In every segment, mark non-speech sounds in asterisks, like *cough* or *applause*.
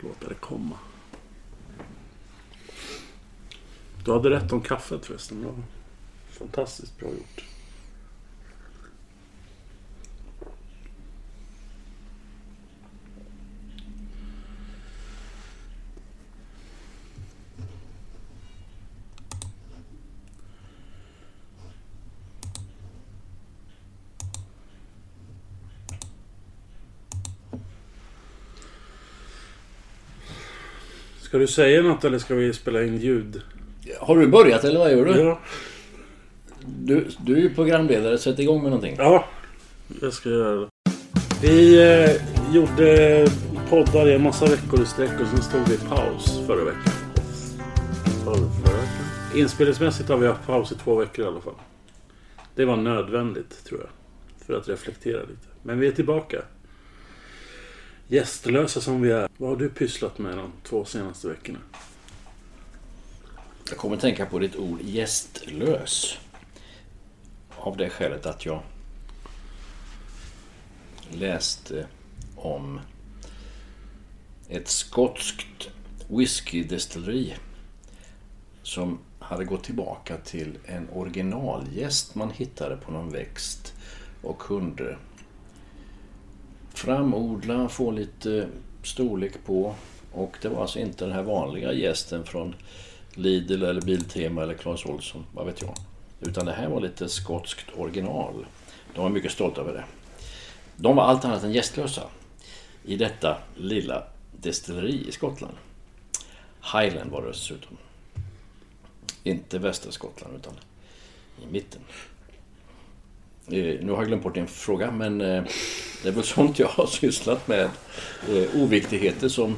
Låta det komma. Du hade rätt om kaffet förresten. Det var fantastiskt bra gjort. Ska du säga något eller ska vi spela in ljud? Har du börjat eller vad gör du? Ja. Du, du är ju programledare, sätt igång med någonting. Ja, jag ska göra det. Vi eh, gjorde poddar i en massa veckor i sträck och sen stod vi i paus förra veckan. Förra, förra veckan. Inspelningsmässigt har vi haft paus i två veckor i alla fall. Det var nödvändigt tror jag. För att reflektera lite. Men vi är tillbaka. Gästlösa som vi är. Vad har du pysslat med de två senaste veckorna? Jag kommer att tänka på ditt ord gästlös. Av det skälet att jag läste om ett skotskt whiskydestilleri som hade gått tillbaka till en originalgäst man hittade på någon växt och kunde framodla, få lite storlek på. Och det var alltså inte den här vanliga gästen från Lidl eller Biltema eller Clas Ohlson, vad vet jag. Utan det här var lite skotskt original. De var mycket stolta över det. De var allt annat än gästlösa i detta lilla destilleri i Skottland. Highland var det dessutom. Inte västra Skottland utan i mitten. Eh, Nu har jag glömt bort din fråga men eh, det är väl sånt jag har *laughs* sysslat med. Eh, Oviktigheter som,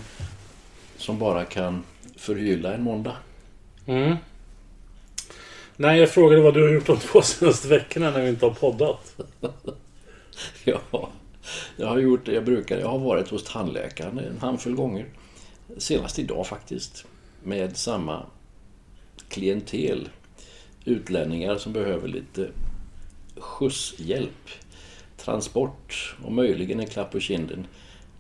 som bara kan förgylla en måndag. Mm. Nej, jag frågade vad du har gjort de *laughs* två senaste veckorna när vi inte har poddat. *laughs* Ja, jag har gjort det jag brukar. Jag har varit hos tandläkaren en handfull gånger. Senast idag faktiskt. Med samma klientel. Utlänningar som behöver lite skjutshjälp. Transport och möjligen en klapp på kinden.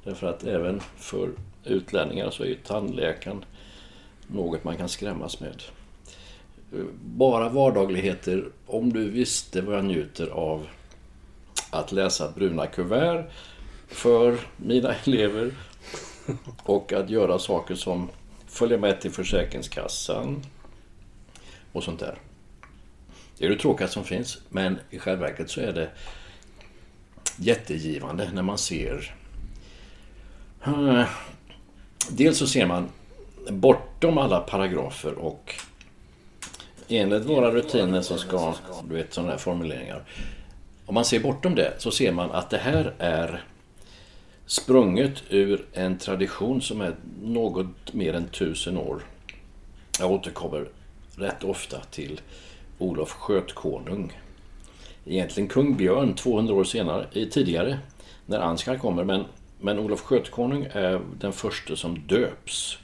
Därför att även för utlänningar så är ju tandläkaren något man kan skrämmas med. Bara vardagligheter. Om du visste vad jag njuter av att läsa bruna kuvert för mina *laughs* elever och att göra saker som följa med till Försäkringskassan och sånt där. Det är det tråkigaste som finns, men i själva verket så är det jättegivande när man ser... Eh, dels så ser man bortom alla paragrafer och enligt våra rutiner så ska, du vet sådana här formuleringar. Om man ser bortom det så ser man att det här är sprunget ur en tradition som är något mer än tusen år. Jag återkommer rätt ofta till Olof Skötkonung. Egentligen kung Björn 200 år senare, tidigare när Ansgar kommer. Men, men Olof Skötkonung är den första som döps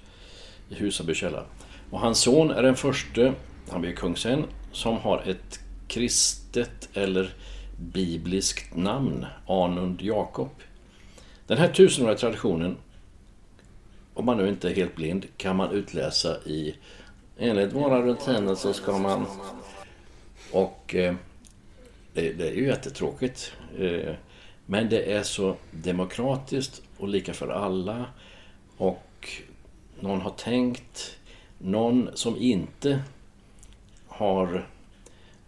i Husaby källare. Och hans son är den första, han blir kung sen, som har ett kristet eller bibliskt namn, Anund Jakob. Den här tusenåriga traditionen, om man nu inte är helt blind, kan man utläsa i enligt våra rutiner så ska man och eh, det, det är ju jättetråkigt. Eh, men det är så demokratiskt och lika för alla. Och någon har tänkt, någon som inte har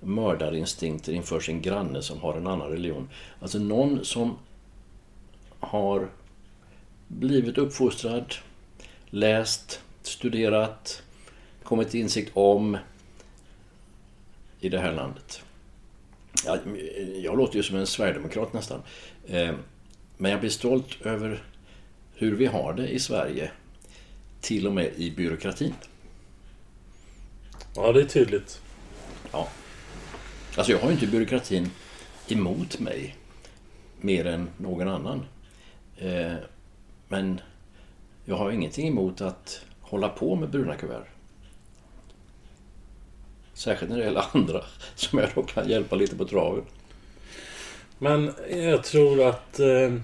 mördarinstinkter inför sin granne som har en annan religion. Alltså någon som har blivit uppfostrad, läst, studerat, kommit till insikt om i det här landet. Jag, jag låter ju som en sverigedemokrat nästan. Eh, men jag blir stolt över hur vi har det i Sverige. Till och med i byråkratin. Ja, det är tydligt. Ja. Alltså jag har ju inte byråkratin emot mig mer än någon annan. Eh, men jag har ingenting emot att hålla på med bruna kuvert. Särskilt när det gäller andra *laughs* som jag då kan hjälpa lite på traven. Men jag tror att eh,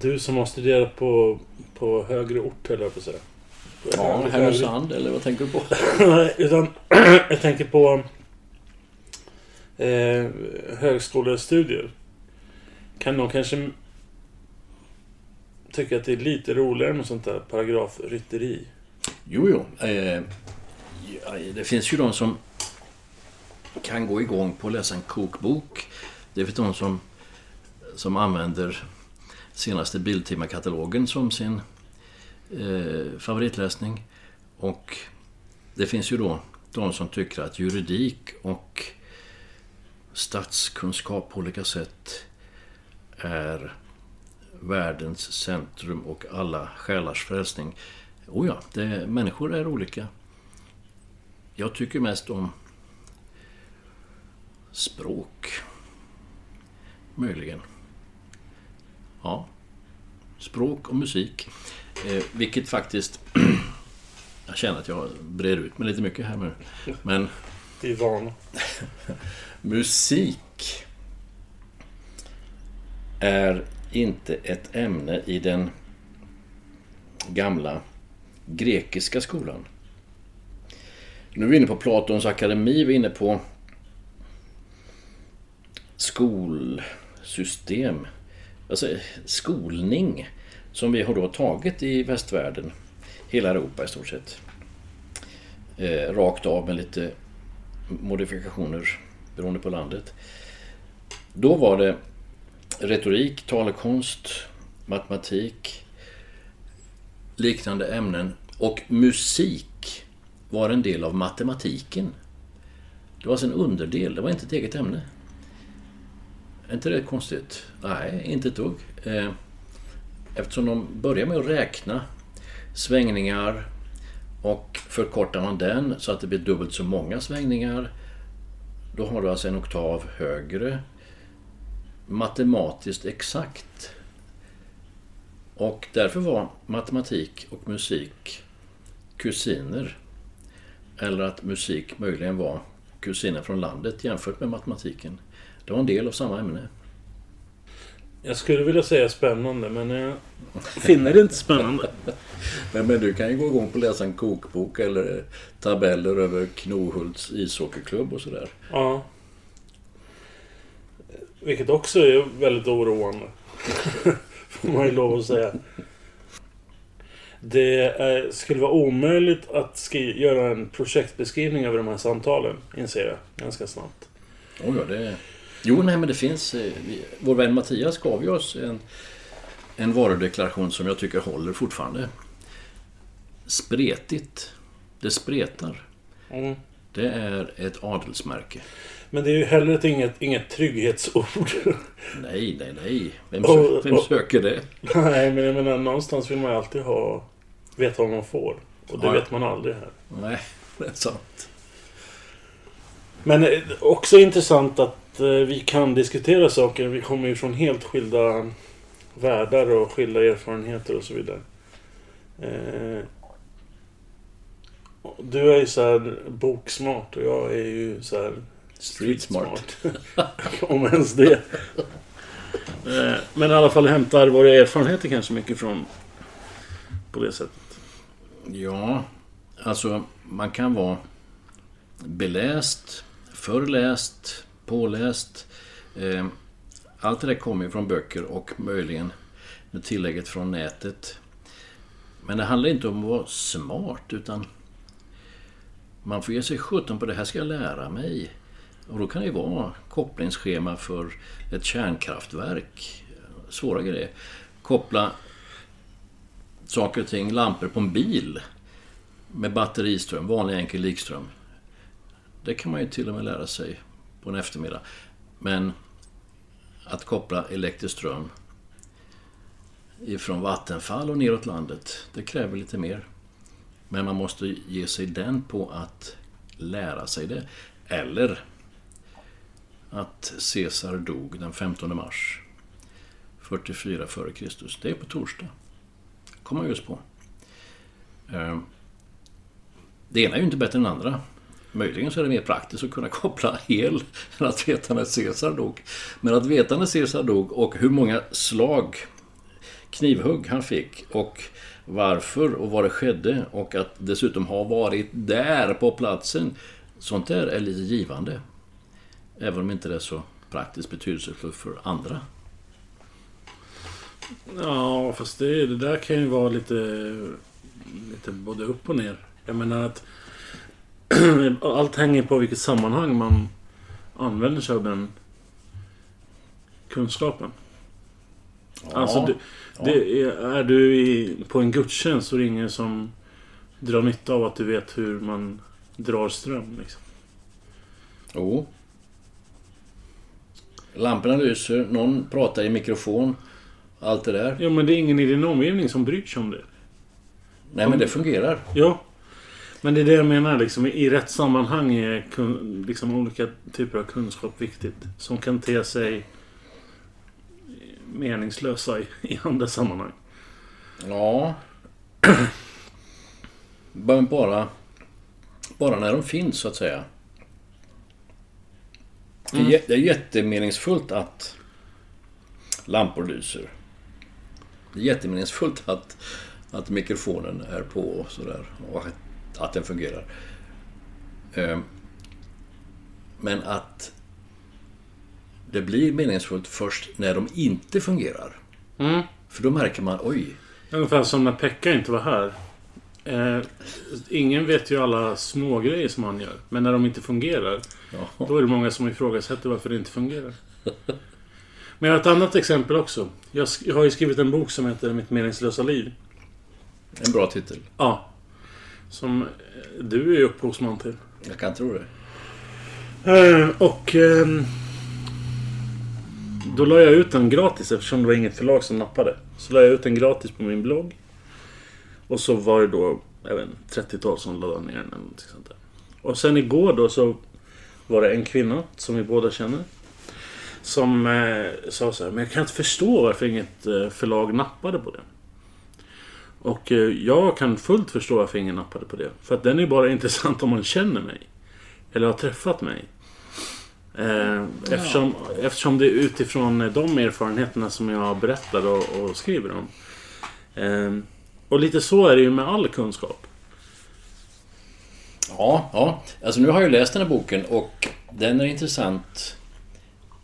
du som har studerat på, på högre ort, höll jag på att säga. Ja, Härnösand eller vad tänker du på? Nej, utan *clears throat* jag tänker på eh, högskolestudier. Kan de kanske tycka att det är lite roligare med sånt där paragrafrytteri? Jo, jo. Eh, det finns ju de som kan gå igång på att läsa en kokbok. Det finns de som, som använder senaste Biltema-katalogen som sin eh, favoritläsning. Och det finns ju då de som tycker att juridik och statskunskap på olika sätt är världens centrum och alla själars frälsning. Oh ja, det, människor är olika. Jag tycker mest om språk. Möjligen. Ja. Språk och musik. Eh, vilket faktiskt... *clears throat* jag känner att jag brer ut mig lite mycket här nu. Men... Vi är vana. *laughs* musik är inte ett ämne i den gamla grekiska skolan. Nu är vi inne på Platons akademi, vi är inne på skolsystem, alltså skolning som vi har då tagit i västvärlden, hela Europa i stort sett. Eh, rakt av med lite modifikationer beroende på landet. Då var det retorik, talekonst, matematik, liknande ämnen och musik var en del av matematiken. Det var alltså en underdel, det var inte ett eget ämne. Är inte det konstigt? Nej, inte ett dugg. Eh, eftersom de börjar med att räkna svängningar och förkortar man den så att det blir dubbelt så många svängningar då har du alltså en oktav högre matematiskt exakt. Och därför var matematik och musik kusiner. Eller att musik möjligen var kusiner från landet jämfört med matematiken. Det var en del av samma ämne. Jag skulle vilja säga spännande, men jag finner det inte spännande. *laughs* men, men du kan ju gå igång på att läsa en kokbok eller tabeller över Knohults ishockeyklubb och sådär. Ja. Vilket också är väldigt oroande. *laughs* Får man ju lov att säga. Det är, skulle vara omöjligt att göra en projektbeskrivning över de här samtalen, inser jag ganska snabbt. Oh ja, det... Jo, nej men det finns... eh, Vår vän Mattias gav ju oss en, en varudeklaration som jag tycker håller fortfarande. Spretigt. Det spretar. Mm. Det är ett adelsmärke. Men det är ju heller inget, inget trygghetsord. Nej, nej, nej. Vem, Och- sö- vem och- söker det? Nej, men jag menar någonstans vill man ju alltid ha... Veta vad man får. Och det Ja. vet man aldrig här. Nej, det är sant. Men eh, också intressant att eh, vi kan diskutera saker. Vi kommer ju från helt skilda världar och skilda erfarenheter och så vidare. Eh, du är ju så här boksmart och jag är ju så här Street smart. *laughs* Om ens det. Eh, Men i alla fall hämtar våra erfarenheter kanske mycket från på det sättet. Ja, alltså man kan vara beläst, förläst, påläst. Eh, Allt det där kommer ju från böcker och möjligen med tillägget från nätet. Men det handlar inte om att vara smart utan man får ge sig sjutton på det här ska jag lära mig. Och då kan det ju vara kopplingsschema för ett kärnkraftverk. Svåra grejer. Koppla saker och ting, lampor på en bil med batteriström, vanlig enkel likström. Det kan man ju till och med lära sig på en eftermiddag. Men att koppla elektrisk ström ifrån Vattenfall och neråt landet, det kräver lite mer. Men man måste ge sig den på att lära sig det. Eller att Caesar dog den 15 mars 44 f.Kr. Det är på torsdag. kom man just på. Eh, det ena är ju inte bättre än det andra. Möjligen så är det mer praktiskt att kunna *laughs* koppla hel, än att veta när Caesar dog. Men att veta när Caesar dog och hur många slag, knivhugg han fick och varför och vad det skedde och att dessutom ha varit där på platsen. Sånt där är lite givande. Även om inte det är så praktiskt betydelsefullt för andra. Ja, fast det, det där kan ju vara lite, lite både upp och ner. Jag menar att *clears throat* allt hänger på vilket sammanhang man använder sig av den kunskapen. Ja, alltså, det, ja. det är, är du i, på en gudstjänst så är det ingen som drar nytta av att du vet hur man drar ström. Liksom. Jo. Lamporna lyser, någon pratar i mikrofon. Allt det där. Ja, men det är ingen i din omgivning som bryr sig om det. Nej men det fungerar. Ja. Men det är det jag menar liksom. I rätt sammanhang är kun, liksom olika typer av kunskap viktigt. Som kan te sig meningslösa i, i andra sammanhang. Ja. *clears throat* Bara, bara när de finns så att säga. Det är jä- Det är jättemeningsfullt att lampor lyser. Det är jättemeningsfullt att, att mikrofonen är på och sådär. Och att, att den fungerar. Ehm, Men att det blir meningsfullt först när de inte fungerar. Mm. För då märker man, oj, Ungefär som när Pekka inte var här. Eh, ingen vet ju alla små grejer som han gör. Men när de inte fungerar, ja, då är det många som ifrågasätter varför det inte fungerar. Men jag har ett annat exempel också. Jag, jag har ju skrivit en bok som heter Mitt meningslösa liv. en bra titel. Ja. Som eh, du är upphovsman till. Jag kan tro det. Eh, och... ehm, då la jag ut den gratis eftersom det var inget förlag som nappade. Så la jag ut den gratis på min blogg. Och så var det då, jag vet inte, 30-tal som laddade ner den eller någonting sånt där. Och sen igår då så var det en kvinna som vi båda känner. Som eh, sa så här, men jag kan inte förstå varför inget eh, förlag nappade på det. Och eh, jag kan fullt förstå varför ingen nappade på det. För att den är bara *laughs* intressant om man känner mig. Eller har träffat mig. Eh, eftersom, eftersom det är utifrån eh, de erfarenheterna som jag berättar och, och skriver om. Eh, och lite så är det ju med all kunskap. Ja, ja. Alltså nu har jag läst den här boken och den är intressant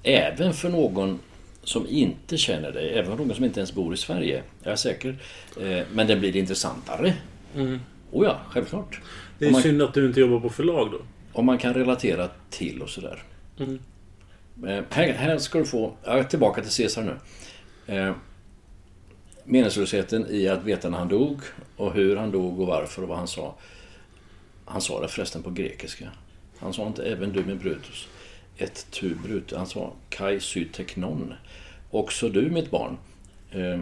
även för någon som inte känner dig. Även för någon som inte ens bor i Sverige. Jag är säker. Eh, Men den blir intressantare. Mm. Oh ja, självklart. Det är man- synd att du inte jobbar på förlag då. Om man kan relatera till och sådär. Mm. Eh, Här, här ska du få... Jag är tillbaka till Caesar nu. Meningslösheten i att veta när han dog och hur han dog och varför och vad han sa. Han sa det förresten på grekiska. Han sa inte även du min Brutus. Ett tu Brutus. Han sa kai sy teknon. Också du mitt barn. Eh,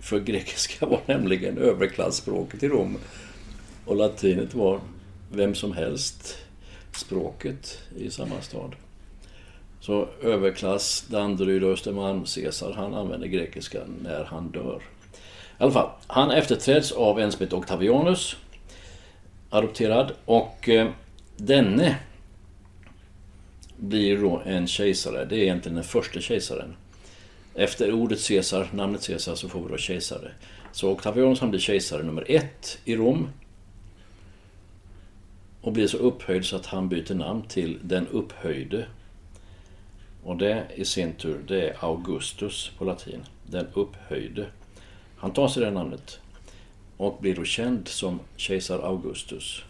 för grekiska var nämligen överklassspråket i Rom. Och latinet var vem som helst språket i samma stad. Så överklass, Danderyd, och Östermalm, Caesar, han använder grekiska när han dör. I alla fall, han efterträds av en som heter Octavianus, adopterad, och eh, denne blir då en kejsare. Det är egentligen den första kejsaren. Efter ordet Caesar, namnet Caesar, så får vi då kejsare. Så Octavianus han blir kejsare nummer ett i Rom. Och blir så upphöjd så att han byter namn till den upphöjde. Och det i sin tur, det är Augustus på latin. Den upphöjde. Han tar sig det namnet. Och blir då känd som kejsar Augustus.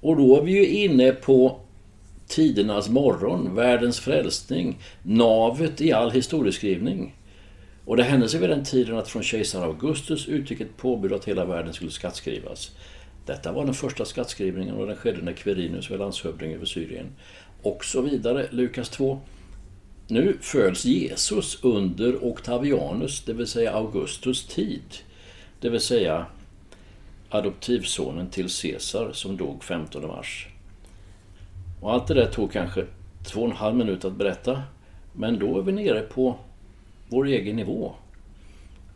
Och då är vi ju inne på tidernas morgon, världens frälsning, navet i all historieskrivning. Och det hände sig vid den tiden att från kejsar Augustus utgick ett påbud att hela världen skulle skattskrivas. Detta var den första skattskrivningen och den skedde när Quirinius var landshövding över Syrien. Och så vidare, Lukas 2. Nu föds Jesus under Octavianus, det vill säga Augustus tid. Det vill säga adoptivsonen till Caesar som dog 15 mars. Och allt det där tog kanske två och en halv minut att berätta. Men då är vi nere på vår egen nivå.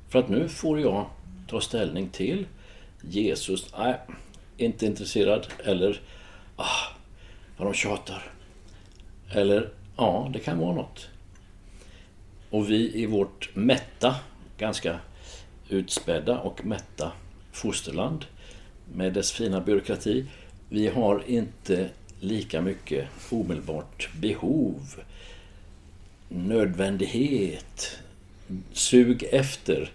För att nu får jag ta ställning till Jesus. Nej, inte intresserad. Eller, ah, vad de tjatar. Eller, ja, det kan vara något. Och vi i vårt mätta, ganska utspädda och mätta fosterland med dess fina byråkrati. Vi har inte lika mycket omedelbart behov, nödvändighet, sug efter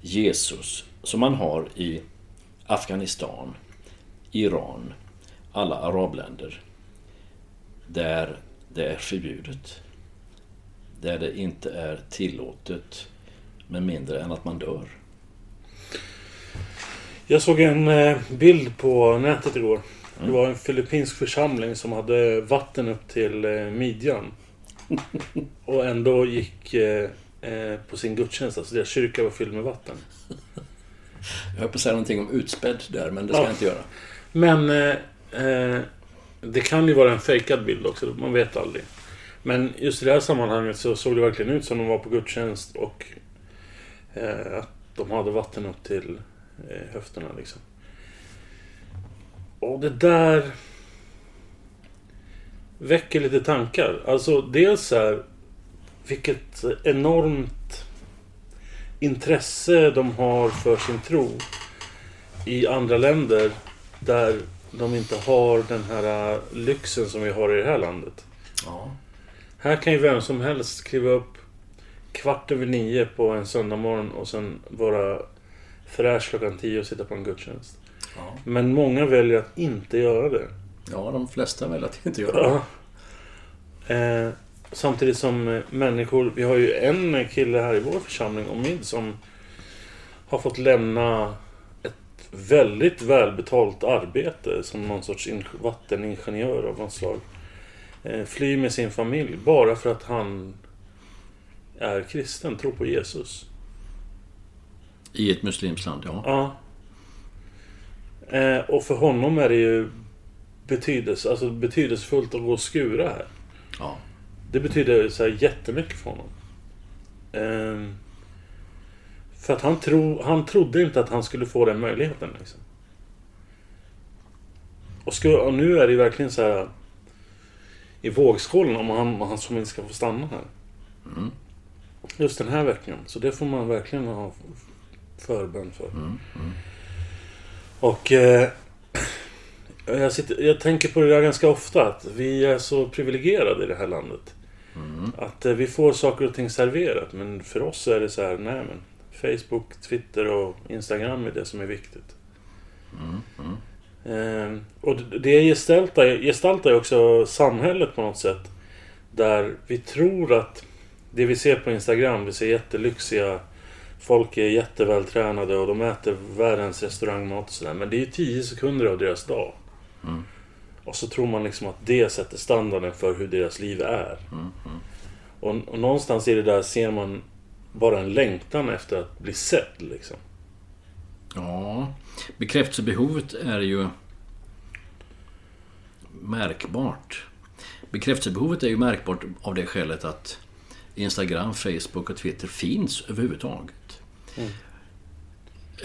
Jesus som man har i Afghanistan, Iran, alla arabländer där det är förbjudet. Där det inte är tillåtet med mindre än att man dör. Jag såg en eh, bild på nätet igår. Det var en filippinsk församling som hade vatten upp till eh, midjan. *laughs* Och ändå gick eh, på sin gudstjänst. Alltså deras kyrka var fylld med vatten. Jag höll på att säga någonting om utspädd där, men det ska Ja. jag inte göra. Men eh, det kan ju vara en fejkad bild också. Man vet aldrig. Men just i det här sammanhanget så såg det verkligen ut som de var på gudstjänst och eh, att de hade vatten upp till eh, höfterna liksom. Och det där väcker lite tankar. Alltså dels här, vilket enormt intresse de har för sin tro i andra länder där de inte har den här äh, lyxen som vi har i det här landet. Ja. Här kan ju vem som helst kliva upp kvart över nio på en söndagmorgon och sen vara fräsch klockan tio och sitta på en gudstjänst. Ja. Men många väljer att inte göra det. ja, de flesta vill att inte göra det. Ja. Eh, samtidigt som eh, människor... Vi har ju en kille här i vår församling, Omid, som har fått lämna väldigt välbetalt arbete som någon sorts in- vatteningenjör av något slag. Eh, fly med sin familj bara för att han är kristen, tror på Jesus. I ett muslimskt land, ja. Ja. Eh, och för honom är det ju betydelse, alltså betydelsefullt att gå och skura här. ja. Det betyder så här jättemycket för honom. Ehm, för att han, tro, han trodde inte att han skulle få den möjligheten. Liksom. Och, sku, och nu är det ju verkligen så här i vågskålen om han, han som inte ska få stanna här. Just den här veckan. Så det får man verkligen ha förbön för. Och eh, jag, sitter, jag tänker på det där ganska ofta. Att vi är så privilegierade i det här landet. Att eh, vi får saker och ting serverat. Men för oss är det så här, nej men. Facebook, Twitter och Instagram är det som är viktigt. Eh, och det- gestaltar, gestaltar ju också samhället på något sätt. Där vi tror att det vi ser på Instagram, vi ser jättelyxiga Folk är jättevältränade och de äter världens restaurangmat och sådär. Men det är ju 10 sekunder av deras dag. Och så tror man liksom att det sätter standarden för hur deras liv är. Och, och någonstans i det där ser man bara en längtan efter att bli sedd liksom. Ja, bekräftelsebehovet är ju märkbart. Bekräftelsebehovet är ju märkbart av det skälet att Instagram, Facebook och Twitter finns överhuvudtaget.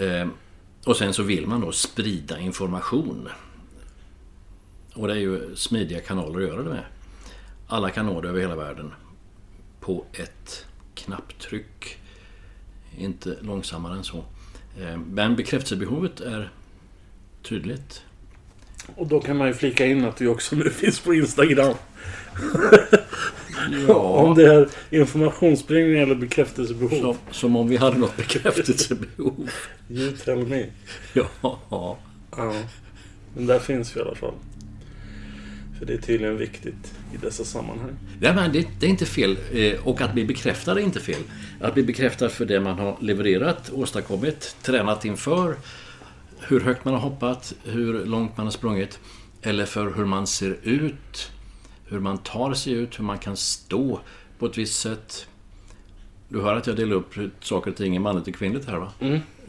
Eh, och sen så vill man då sprida information. Och det är ju smidiga kanaler att göra det med. Alla kan nå det över hela världen på ett knapptryck. Inte långsammare än så. Eh, Men bekräftelsebehovet är tydligt. Och då kan man ju flika in att vi också nu *laughs* finns på Instagram. Om det är informationsspridning eller bekräftelsebehov. Som, som om vi hade något bekräftelsebehov. You tell me. *laughs* Ja. Ja. Men där finns vi i alla fall. För det är tydligen viktigt i dessa sammanhang. Ja, men det, det är inte fel. Eh, Och att bli bekräftad är inte fel. Att bli bekräftad för det man har levererat, åstadkommit, tränat inför, hur högt man har hoppat, hur långt man har sprungit, eller för hur man ser ut, hur man tar sig ut, hur man kan stå på ett visst sätt. Du hör att jag delar upp saker och ting i manligt och kvinnligt här va?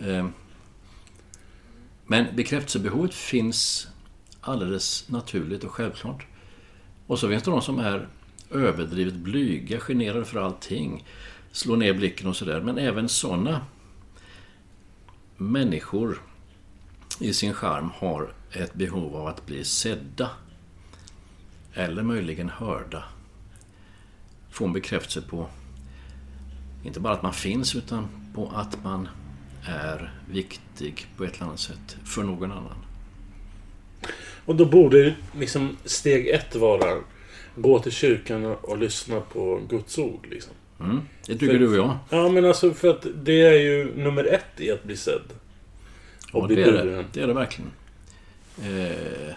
Eh, Men bekräftelsebehovet finns alldeles naturligt och självklart. Och så finns det de som är överdrivet blyga, generade för allting. Slår ner blicken och sådär. Men även sådana människor i sin charm har ett behov av att bli sedda. Eller möjligen hörda. Få en bekräftelse på inte bara att man finns utan på att man är viktig på ett eller annat sätt för någon annan. Och då borde liksom steg ett vara gå till kyrkan och, lyssna på Guds ord. Liksom. Mm. Det tycker För- du och jag. Ja, men alltså för att det är ju nummer ett i att bli sedd. Och Ja, bli det är det. Det är det verkligen. Eh,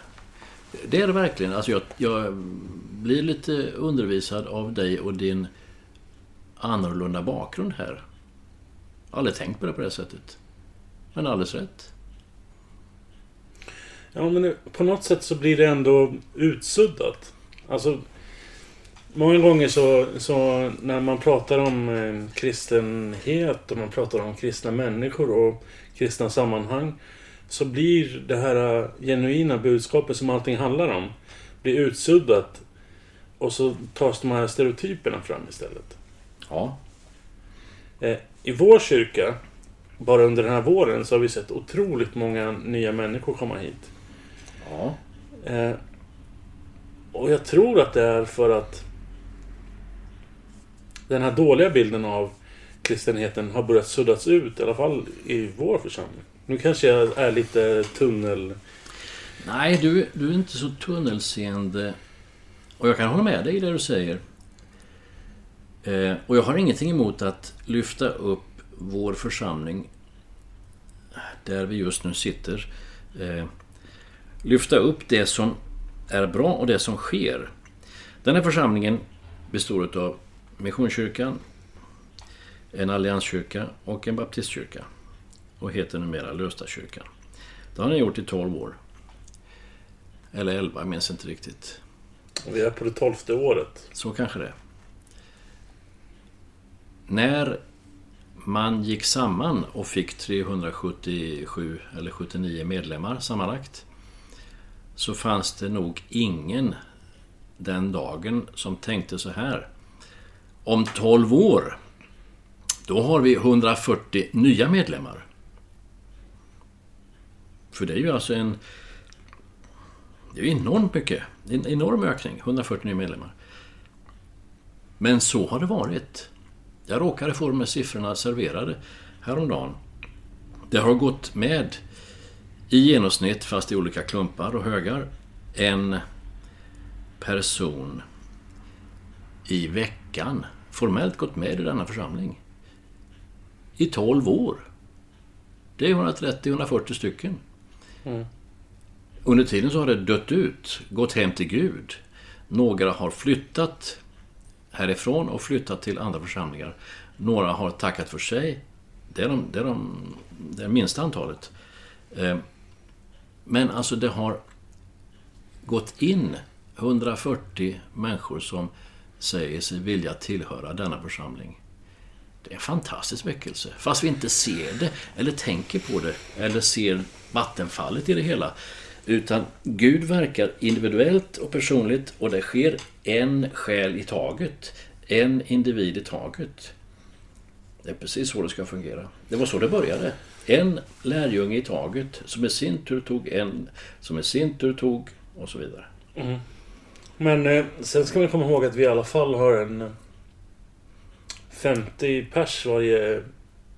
det är det verkligen. Alltså jag, jag blir lite undervisad av dig och din annorlunda bakgrund här. Aldrig tänkt på det på det sättet. Men alldeles rätt. Ja, men på något sätt så blir det ändå utsuddat. Alltså, många gånger så, så när man pratar om eh, kristenhet och man pratar om kristna människor och kristna sammanhang så blir det här eh, genuina budskapet som allting handlar om blir utsuddat och så tas de här stereotyperna fram istället. Ja. Eh, I vår kyrka, bara under den här våren, så har vi sett otroligt många nya människor komma hit. Ja. Eh, och jag tror att det är för att den här dåliga bilden av kristenheten har börjat suddas ut, i alla fall i vår församling. Nu kanske jag är lite tunnel... Nej, du, du är inte så tunnelseende. Och jag kan hålla med dig i det du säger. Eh, och jag har ingenting emot att lyfta upp vår församling där vi just nu sitter. Eh, lyfta upp det som är bra och det som sker. Den här församlingen består av Missionskyrkan, en allianskyrka och en baptistkyrka. Och heter numera Löstakyrkan. Det har den gjort i 12 år. Eller 11, jag minns inte riktigt. Vi är på det tolfte året. Så kanske det. När man gick samman och fick 377 eller 79 medlemmar sammanlagt så fanns det nog ingen den dagen som tänkte så här. Om 12 år, då har vi 140 nya medlemmar. För det är ju alltså en... Det är ju enormt mycket. En enorm ökning, 140 nya medlemmar. Men så har det varit. Jag råkade få de här siffrorna serverade häromdagen. Det har gått med i genomsnitt, fast i olika klumpar och högar, en person i veckan formellt gått med i denna församling. I 12 år. Det är 130-140 stycken. Under tiden så har det dött ut, gått hem till Gud. Några har flyttat härifrån och flyttat till andra församlingar. Några har tackat för sig. Det är, de, det är, de, det är minsta antalet. Men alltså det har gått in 140 människor som säger sig vilja tillhöra denna församling. Det är en fantastisk väckelse. Fast vi inte ser det, eller tänker på det, eller ser vattenfallet i det hela. Utan Gud verkar individuellt och personligt och det sker en själ i taget. En individ i taget. Det är precis så det ska fungera. Det var så det började. En lärjunge i taget som i sin tur tog en, som i sin tur tog och så vidare. Men eh, sen ska man komma ihåg att vi i alla fall har en eh, 50 pers varje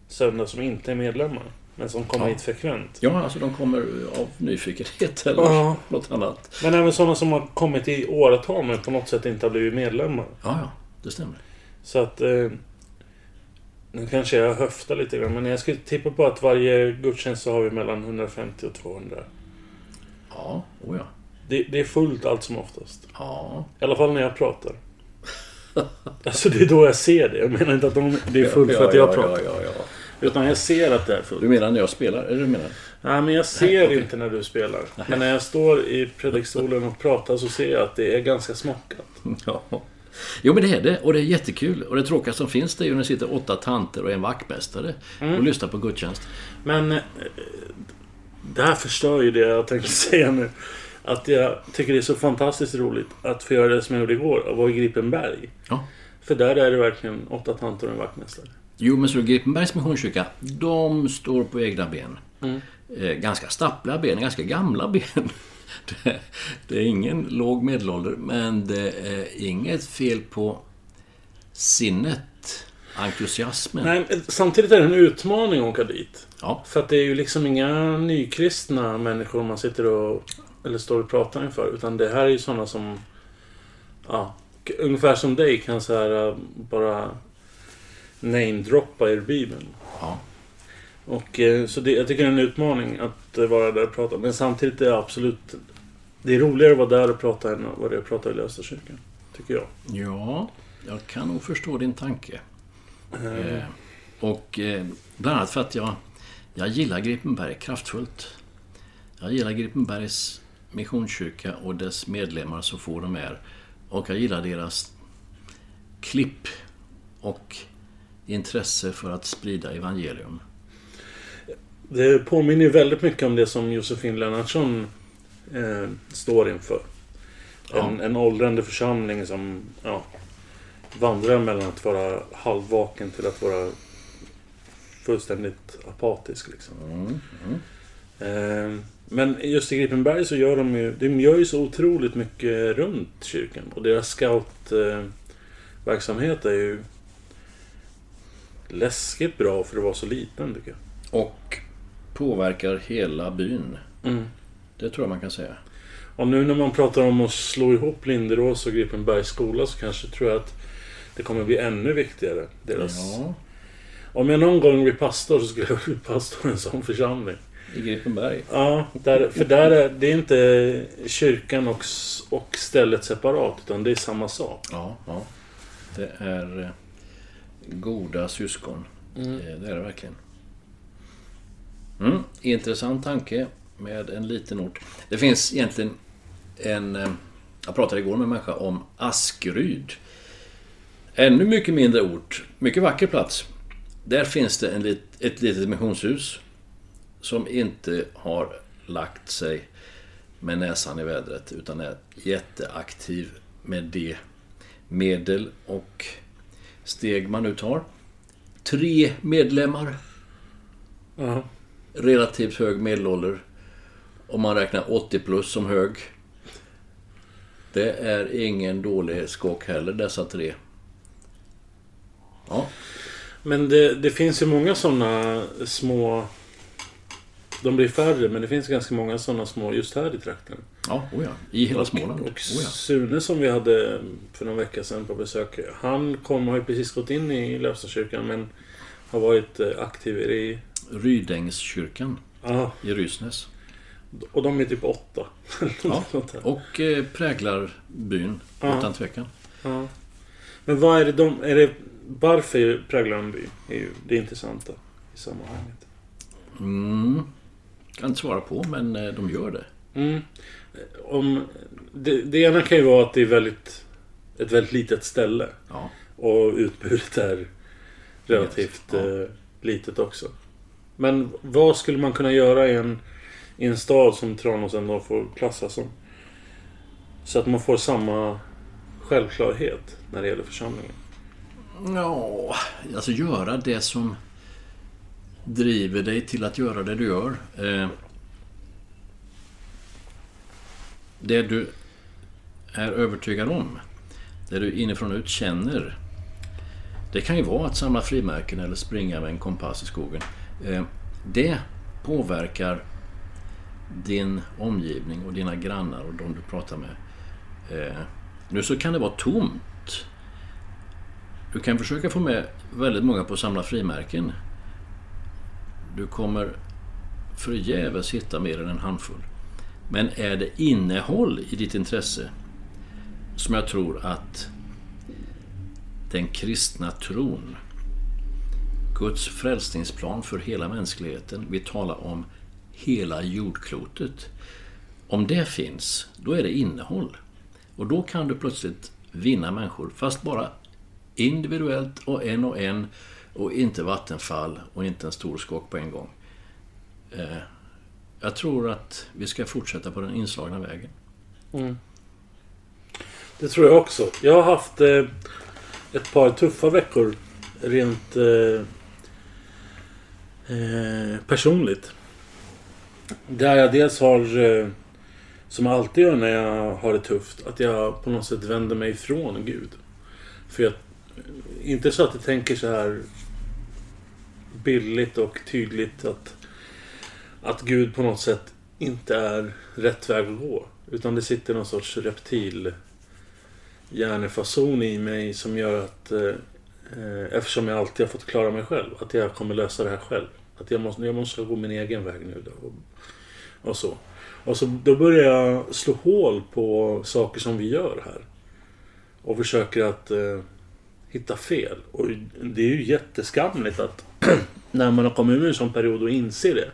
söndag som inte är medlemmar. Men som kommer Ja. hit frekvent. Ja, alltså de kommer av nyfikenhet *laughs* eller Ja. något annat. Men även sådana som har kommit i åratal men på något sätt inte har blivit medlemmar. Ja, ja, det stämmer. Så att... Eh, nu kanske jag höftar lite grann men jag skulle tippa på att varje gudstjänst så har vi mellan 150 och 200. Ja, oh ja. Det, det är fullt allt som oftast. Ja. I alla fall när jag pratar. Alltså det är då jag ser det. Jag menar inte att de, det är fullt för att jag ja, pratar. Ja, ja, ja. Utan jag ser att det är fullt. Du menar när jag spelar? Eller du menar? Nej, men jag ser inte när du spelar. Men när jag står i predikstolen och pratar så ser jag att det är ganska smockat. Ja. Jo men det är det och det är jättekul. Och det tråkiga som finns det är ju när det sitter åtta tanter och en vaktmästare och lyssnar på gudstjänst. Men eh, det här förstör ju det jag tänkte *laughs* säga nu. Att jag tycker det är så fantastiskt roligt att få göra det som jag gjorde igår. Att vara i Gripenberg. Ja. För där är det verkligen åtta tanter och en vaktmästare. Jo men så Gripenbergs Missionskyrka, de står på egna ben. Eh, ganska stappliga ben, ganska gamla ben. *laughs* Det, det är ingen låg medelålder men det är inget fel på sinnet, entusiasmen. Nej, samtidigt är det en utmaning att åka dit. Ja, För att det är ju liksom inga nykristna människor man sitter och... Eller står och pratar inför. Utan det här är ju sådana som... Ja, ungefär som dig kan så här äh, bara namedroppa ur Bibeln. ja. Och eh, så det, jag tycker det är en utmaning att eh, vara där och prata. Men samtidigt är det absolut... Det är roligare att vara där och prata än att vara där och prata i Löstakyrkan. Tycker jag. Ja, jag kan nog förstå din tanke. Eh, och eh, bland annat för att jag, jag gillar Gripenberg kraftfullt. Jag gillar Gripenbergs missionskyrka och dess medlemmar så få de är. Och jag gillar deras klipp och intresse för att sprida evangelium. Det påminner ju väldigt mycket om det som Josefin Lennartsson eh, står inför. En, en åldrande församling som ja, vandrar mellan att vara halvvaken till att vara fullständigt apatisk. Liksom. Eh, men just i Gripenberg så gör de ju, de gör ju så otroligt mycket runt kyrkan. Och deras scoutverksamhet är ju läskigt bra för att vara så liten tycker jag. Och påverkar hela byn. Mm. Det tror jag man kan säga. Och nu när man pratar om att slå ihop Linderås och Gripenbergs skola så kanske tror jag att det kommer bli ännu viktigare. Deras... Ja, Om jag någon gång blir pastor så skulle jag bli pastor i en sån församling. i Gripenberg. Ja, där, för där är det är inte kyrkan och, och stället separat utan det är samma sak. Ja, ja. Det är eh, goda syskon. Eh, Det är det verkligen. Mm, intressant tanke med en liten ort. Det finns egentligen en... Eh, jag pratade igår med en människa om Askeryd. Ännu mycket mindre ort. Mycket vacker plats. Där finns det en lit, ett litet missionshus som inte har lagt sig med näsan i vädret utan är jätteaktiv med de medel och steg man nu tar. Tre medlemmar, Ja relativt hög medelålder. Om man räknar 80 plus som hög. Det är ingen dålig skock heller dessa tre. Ja, Men det, det finns ju många sådana små... De blir färre men det finns ganska många sådana små just här i trakten. ja, oh ja. i hela Småland. Och Oh ja. Sune som vi hade för någon vecka sedan på besök. Han kom, har ju precis gått in i Löfstadskyrkan men har varit eh, aktiv i... Rydängskyrkan Ja, i Rysnäs. och de är typ åtta. Ja, *laughs* och eh, präglar byn Ja. utan tvekan. ja. Men vad är det de... Är det, varför präglar de by? är ju det intressanta i sammanhanget. Mm. Kan inte svara på, men eh, de gör det. Mm. Om, det, det ena kan ju vara att det är väldigt, ett väldigt litet ställe. Ja. Och utbudet är relativt Ja. eh, litet också. Men vad skulle man kunna göra i en, i en stad som Tranås ändå får klassas som? Så att man får samma självklarhet när det gäller församlingen. Ja, alltså göra det som driver dig till att göra det du gör. Eh, det du är övertygad om. Det du inifrån och ut känner. Det kan ju vara att samla frimärken eller springa med en kompass i skogen. Eh, det påverkar din omgivning och dina grannar och de du pratar med. Eh, nu så kan det vara tomt. Du kan försöka få med väldigt många på att samla frimärken. Du kommer förgäves hitta mer än en handfull. Men är det innehåll i ditt intresse som jag tror att den kristna tron, Guds frälsningsplan för hela mänskligheten, vi talar om hela jordklotet. Om det finns, då är det innehåll. Och då kan du plötsligt vinna människor, fast bara individuellt och en och en och inte vattenfall och inte en stor skock på en gång. Eh, jag tror att vi ska fortsätta på den inslagna vägen. Mm. Det tror jag också. Jag har haft eh, ett par tuffa veckor rent eh, personligt. Där jag dels har, eh, som jag alltid gör när jag har det tufft, att jag på något sätt vänder mig ifrån Gud. För jag, inte så att jag tänker så här billigt och tydligt att, att Gud på något sätt inte är rätt väg att gå. Utan det sitter någon sorts reptil hjärnefason i mig som gör att eh, Eh, eftersom jag alltid har fått klara mig själv, att jag kommer lösa det här själv. Att jag måste, jag måste gå min egen väg nu då, och, och så. Och så då börjar jag slå hål på saker som vi gör här. Och försöker att eh, hitta fel. Och det är ju jätteskamligt att *clears throat* när man har kommit ur en sån period och inser det.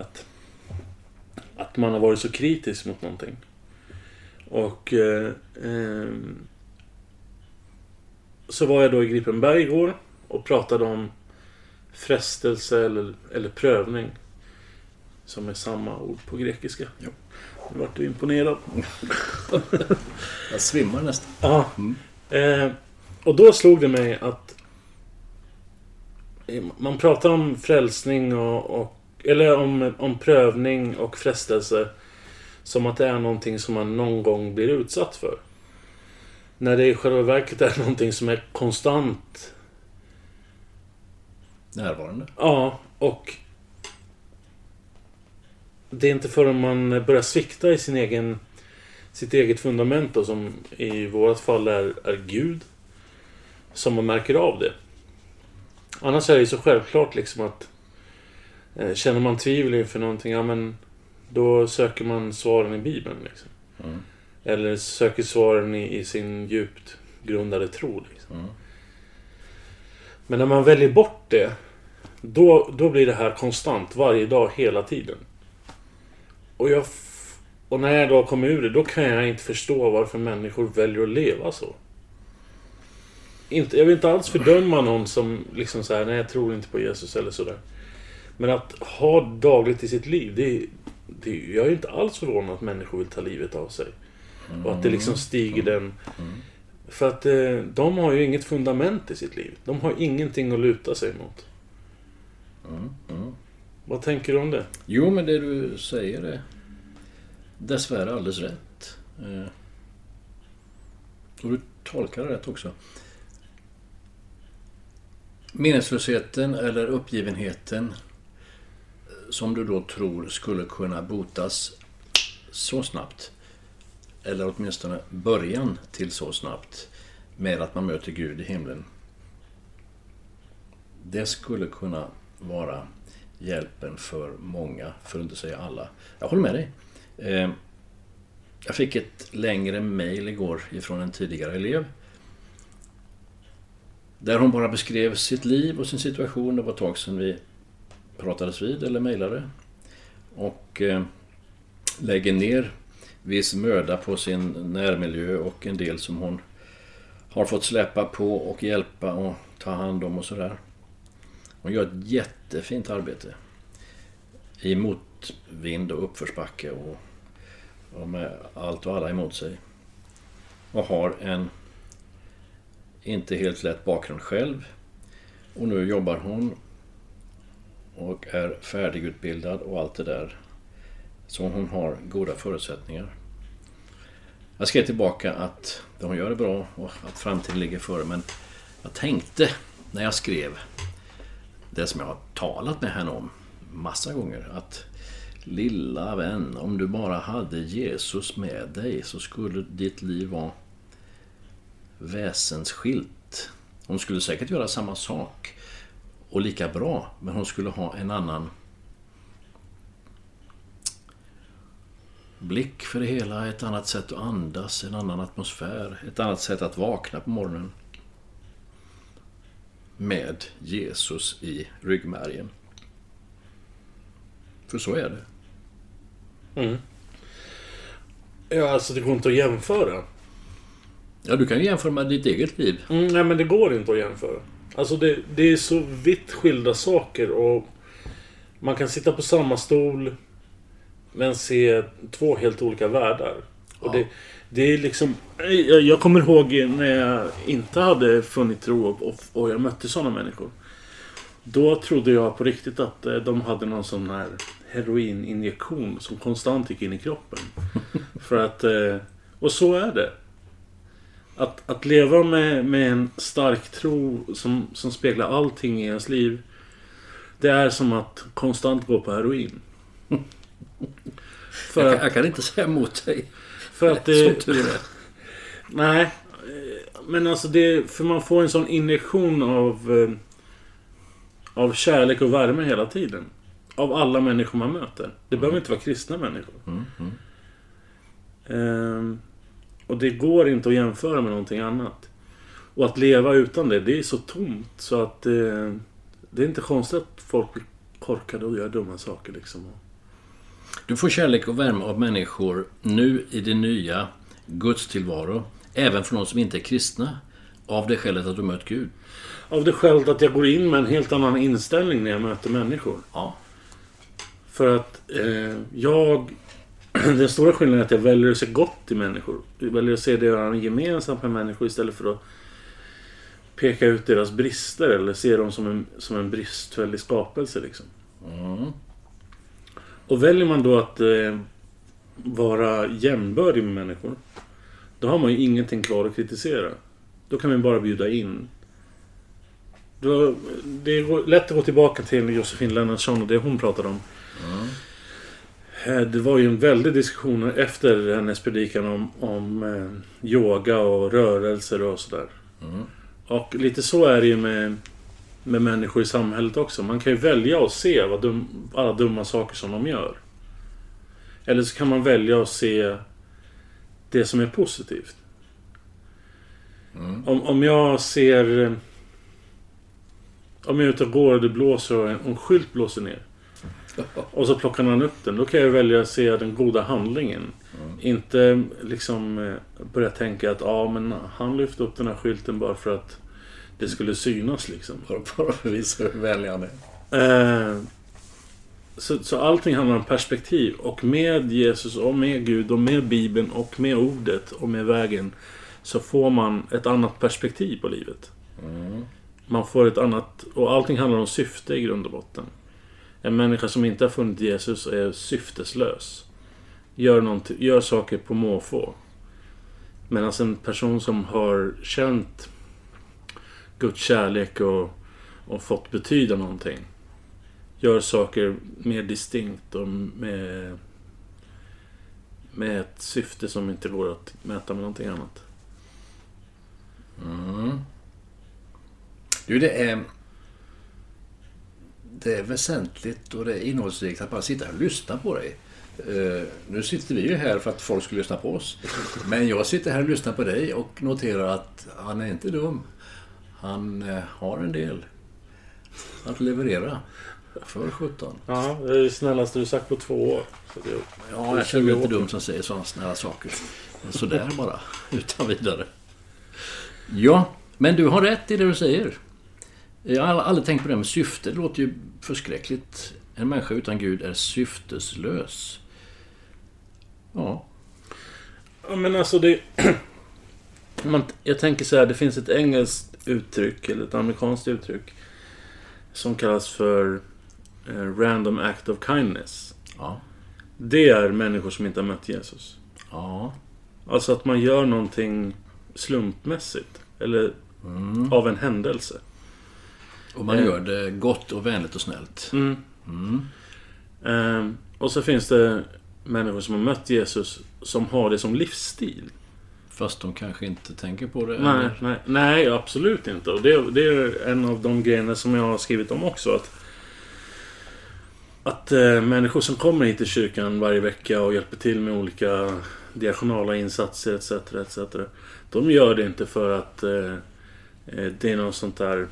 Att, att man har varit så kritisk mot någonting. Och eh, eh, så var jag då i Gripenberg igår och pratade om frestelse eller, eller prövning. Som är samma ord på grekiska. Ja. Nu vart du imponerad. *laughs* jag svimmar nästan. Ja. Mm. Eh, och då slog det mig att man pratar om frälsning och, och eller om, om prövning och frestelse som att det är någonting som man någon gång blir utsatt för. När det i själva verket är någonting som är konstant. Närvarande. Ja, och det är inte förrän man börjar svikta i sin egen, sitt eget fundament då, som i vårt fall är, är Gud. Som man märker av det. Annars är det ju så självklart liksom att eh, Känner man tvivel inför någonting, ja men då söker man svaren i Bibeln. Liksom. Mm. Eller söker svaren i, i, sin djupt grundade tro. Liksom. Mm. Men när man väljer bort det, då, då blir det här konstant, varje dag, hela tiden. Och, jag, och när jag då kommer ur det, då kan jag inte förstå varför människor väljer att leva så. Inte, jag vill inte alls fördöma någon som liksom så nej jag tror inte på Jesus eller sådär. Men att ha dagligt i sitt liv, det, det, jag är inte alls förvånad att människor vill ta livet av sig. Mm. Och att det liksom stiger den... Mm. För att eh, de har ju inget fundament i sitt liv. De har ingenting att luta sig mot. Mm. mm. Vad tänker du om det? Jo, men det du säger är dessvärre alldeles rätt. Eh, och du tolkar det rätt också. Meningslösheten eller uppgivenheten som du då tror skulle kunna botas så snabbt, eller åtminstone början till så snabbt, med att man möter Gud i himlen. Det skulle kunna vara hjälpen för många, för att inte säga alla. Jag håller med dig. Eh, jag fick ett längre mail igår ifrån en tidigare elev. Där hon bara beskrev sitt liv och sin situation. Det var ett tag sedan vi pratades vid eller mejlade. Och eh, lägger ner viss möda på sin närmiljö och en del som hon har fått släppa på och hjälpa och ta hand om och sådär. Hon gör ett jättefint arbete. I motvind och uppförsbacke och, och med allt och alla emot sig. Och har en inte helt lätt bakgrund själv. Och nu jobbar hon och är färdigutbildad och allt det där. Så hon har goda förutsättningar. Jag skrev tillbaka att hon gör det bra och att framtiden ligger före men jag tänkte när jag skrev det som jag har talat med henne om massa gånger att Lilla vän, om du bara hade Jesus med dig så skulle ditt liv vara väsensskilt. Hon skulle säkert göra samma sak och lika bra, men hon skulle ha en annan blick för det hela, ett annat sätt att andas, en annan atmosfär, ett annat sätt att vakna på morgonen. Med Jesus i ryggmärgen. För så är det. Ja, alltså det går inte att jämföra. Ja, du kan ju jämföra med ditt eget liv. Mm, nej, men det går inte att jämföra. Alltså det, det är så vitt skilda saker och man kan sitta på samma stol men se två helt olika världar. Och Ja. det, det är liksom... Jag, jag kommer ihåg när jag inte hade funnit tro och, och jag mötte sådana människor. Då trodde jag på riktigt att eh, de hade någon sån här heroininjektion som konstant gick in i kroppen. *laughs* För att... eh, Och så är det. Att, att leva med, med en stark tro som, som speglar allting i ens liv. Det är som att konstant gå på heroin. *laughs* För Jag, kan- jag kan inte säga emot dig. för att *laughs* Som det... tur är. Nej. Men alltså det... För man får en sån injektion av... eh, Av kärlek och värme hela tiden. Av alla människor man möter. Det behöver inte vara kristna människor. Ehm, och det går inte att jämföra med någonting annat. Och att leva utan det, det är så tomt så att... eh, det är inte konstigt att folk blir korkade och gör dumma saker liksom. Du får kärlek och värme av människor nu i din nya gudstillvaro. Även från de som inte är kristna. Av det skälet att du mött Gud. Av det skälet att jag går in med en helt annan inställning när jag möter människor. Ja. För att eh, jag... *clears throat* Den stora skillnaden är att jag väljer att se gott i människor. Jag väljer att se det gemensamt med människor istället för att peka ut deras brister eller se dem som en, som en bristfällig skapelse. Liksom. Och väljer man då att eh, vara jämbördig med människor. Då har man ju ingenting kvar att kritisera. Då kan man bara bjuda in. Då, det är lätt att gå tillbaka till Josefin Lennartsson och det hon pratade om. Eh, Det var ju en väldig diskussion efter hennes predikan om, om eh, yoga och rörelser och sådär. Och lite så är det ju med, med människor i samhället också. Man kan ju välja att se vad dum, alla dumma saker som de gör. Eller så kan man välja att se det som är positivt. Om, om jag ser... eh, Om jag är ute och går och det blåser och en, en skylt blåser ner. Och så plockar man upp den. Då kan jag välja att se den goda handlingen. Inte liksom eh, börja tänka att ja men han lyfte upp den här skylten bara för att det skulle synas liksom. Bara, bara för att visa hur vänlig han är. Eh, så, så allting handlar om perspektiv. Och med Jesus och med Gud och med Bibeln och med ordet och med vägen så får man ett annat perspektiv på livet. Man får ett annat... Och allting handlar om syfte i grund och botten. En människa som inte har funnit Jesus är syfteslös. Gör, gör saker på måfå. Medan en person som har känt Guds kärlek och, och fått betyda någonting gör saker mer distinkt och med, med ett syfte som inte går att mäta med någonting annat. Mm. Du, det är... Det är väsentligt och det är innehållsrikt att bara sitta och lyssna på dig. Uh, nu sitter vi ju här för att folk ska lyssna på oss. Men jag sitter här och lyssnar på dig och noterar att han är inte dum. Han eh, har en del att leverera. För 17. Ja, det är det snällaste du sagt på två år. Det, Ja, jag känner mig lite dum som säger sådana snälla saker. Men Sådär bara, *laughs* utan vidare. Ja, men du har rätt i det du säger. Jag har aldrig tänkt på det med syfte. Det låter ju förskräckligt. En människa utan Gud är syfteslös. Ja, Ja, men alltså det... Man, *clears throat* jag tänker så här, det finns ett engelskt uttryck, eller ett amerikanskt uttryck. Som kallas för eh, Random Act of Kindness. ja, Det är människor som inte har mött Jesus. ja. Alltså att man gör någonting slumpmässigt. Eller av en händelse. Och man Eh. gör det gott och vänligt och snällt. Ehm, och så finns det människor som har mött Jesus som har det som livsstil. Fast de kanske inte tänker på det. Nej, eller? nej, nej, absolut inte. Och det, det är en av de grejerna som jag har skrivit om också. Att att eh, människor som kommer hit till kyrkan varje vecka och hjälper till med olika diakonala insatser etc. etc. De gör det inte för att eh, eh, det är något sånt där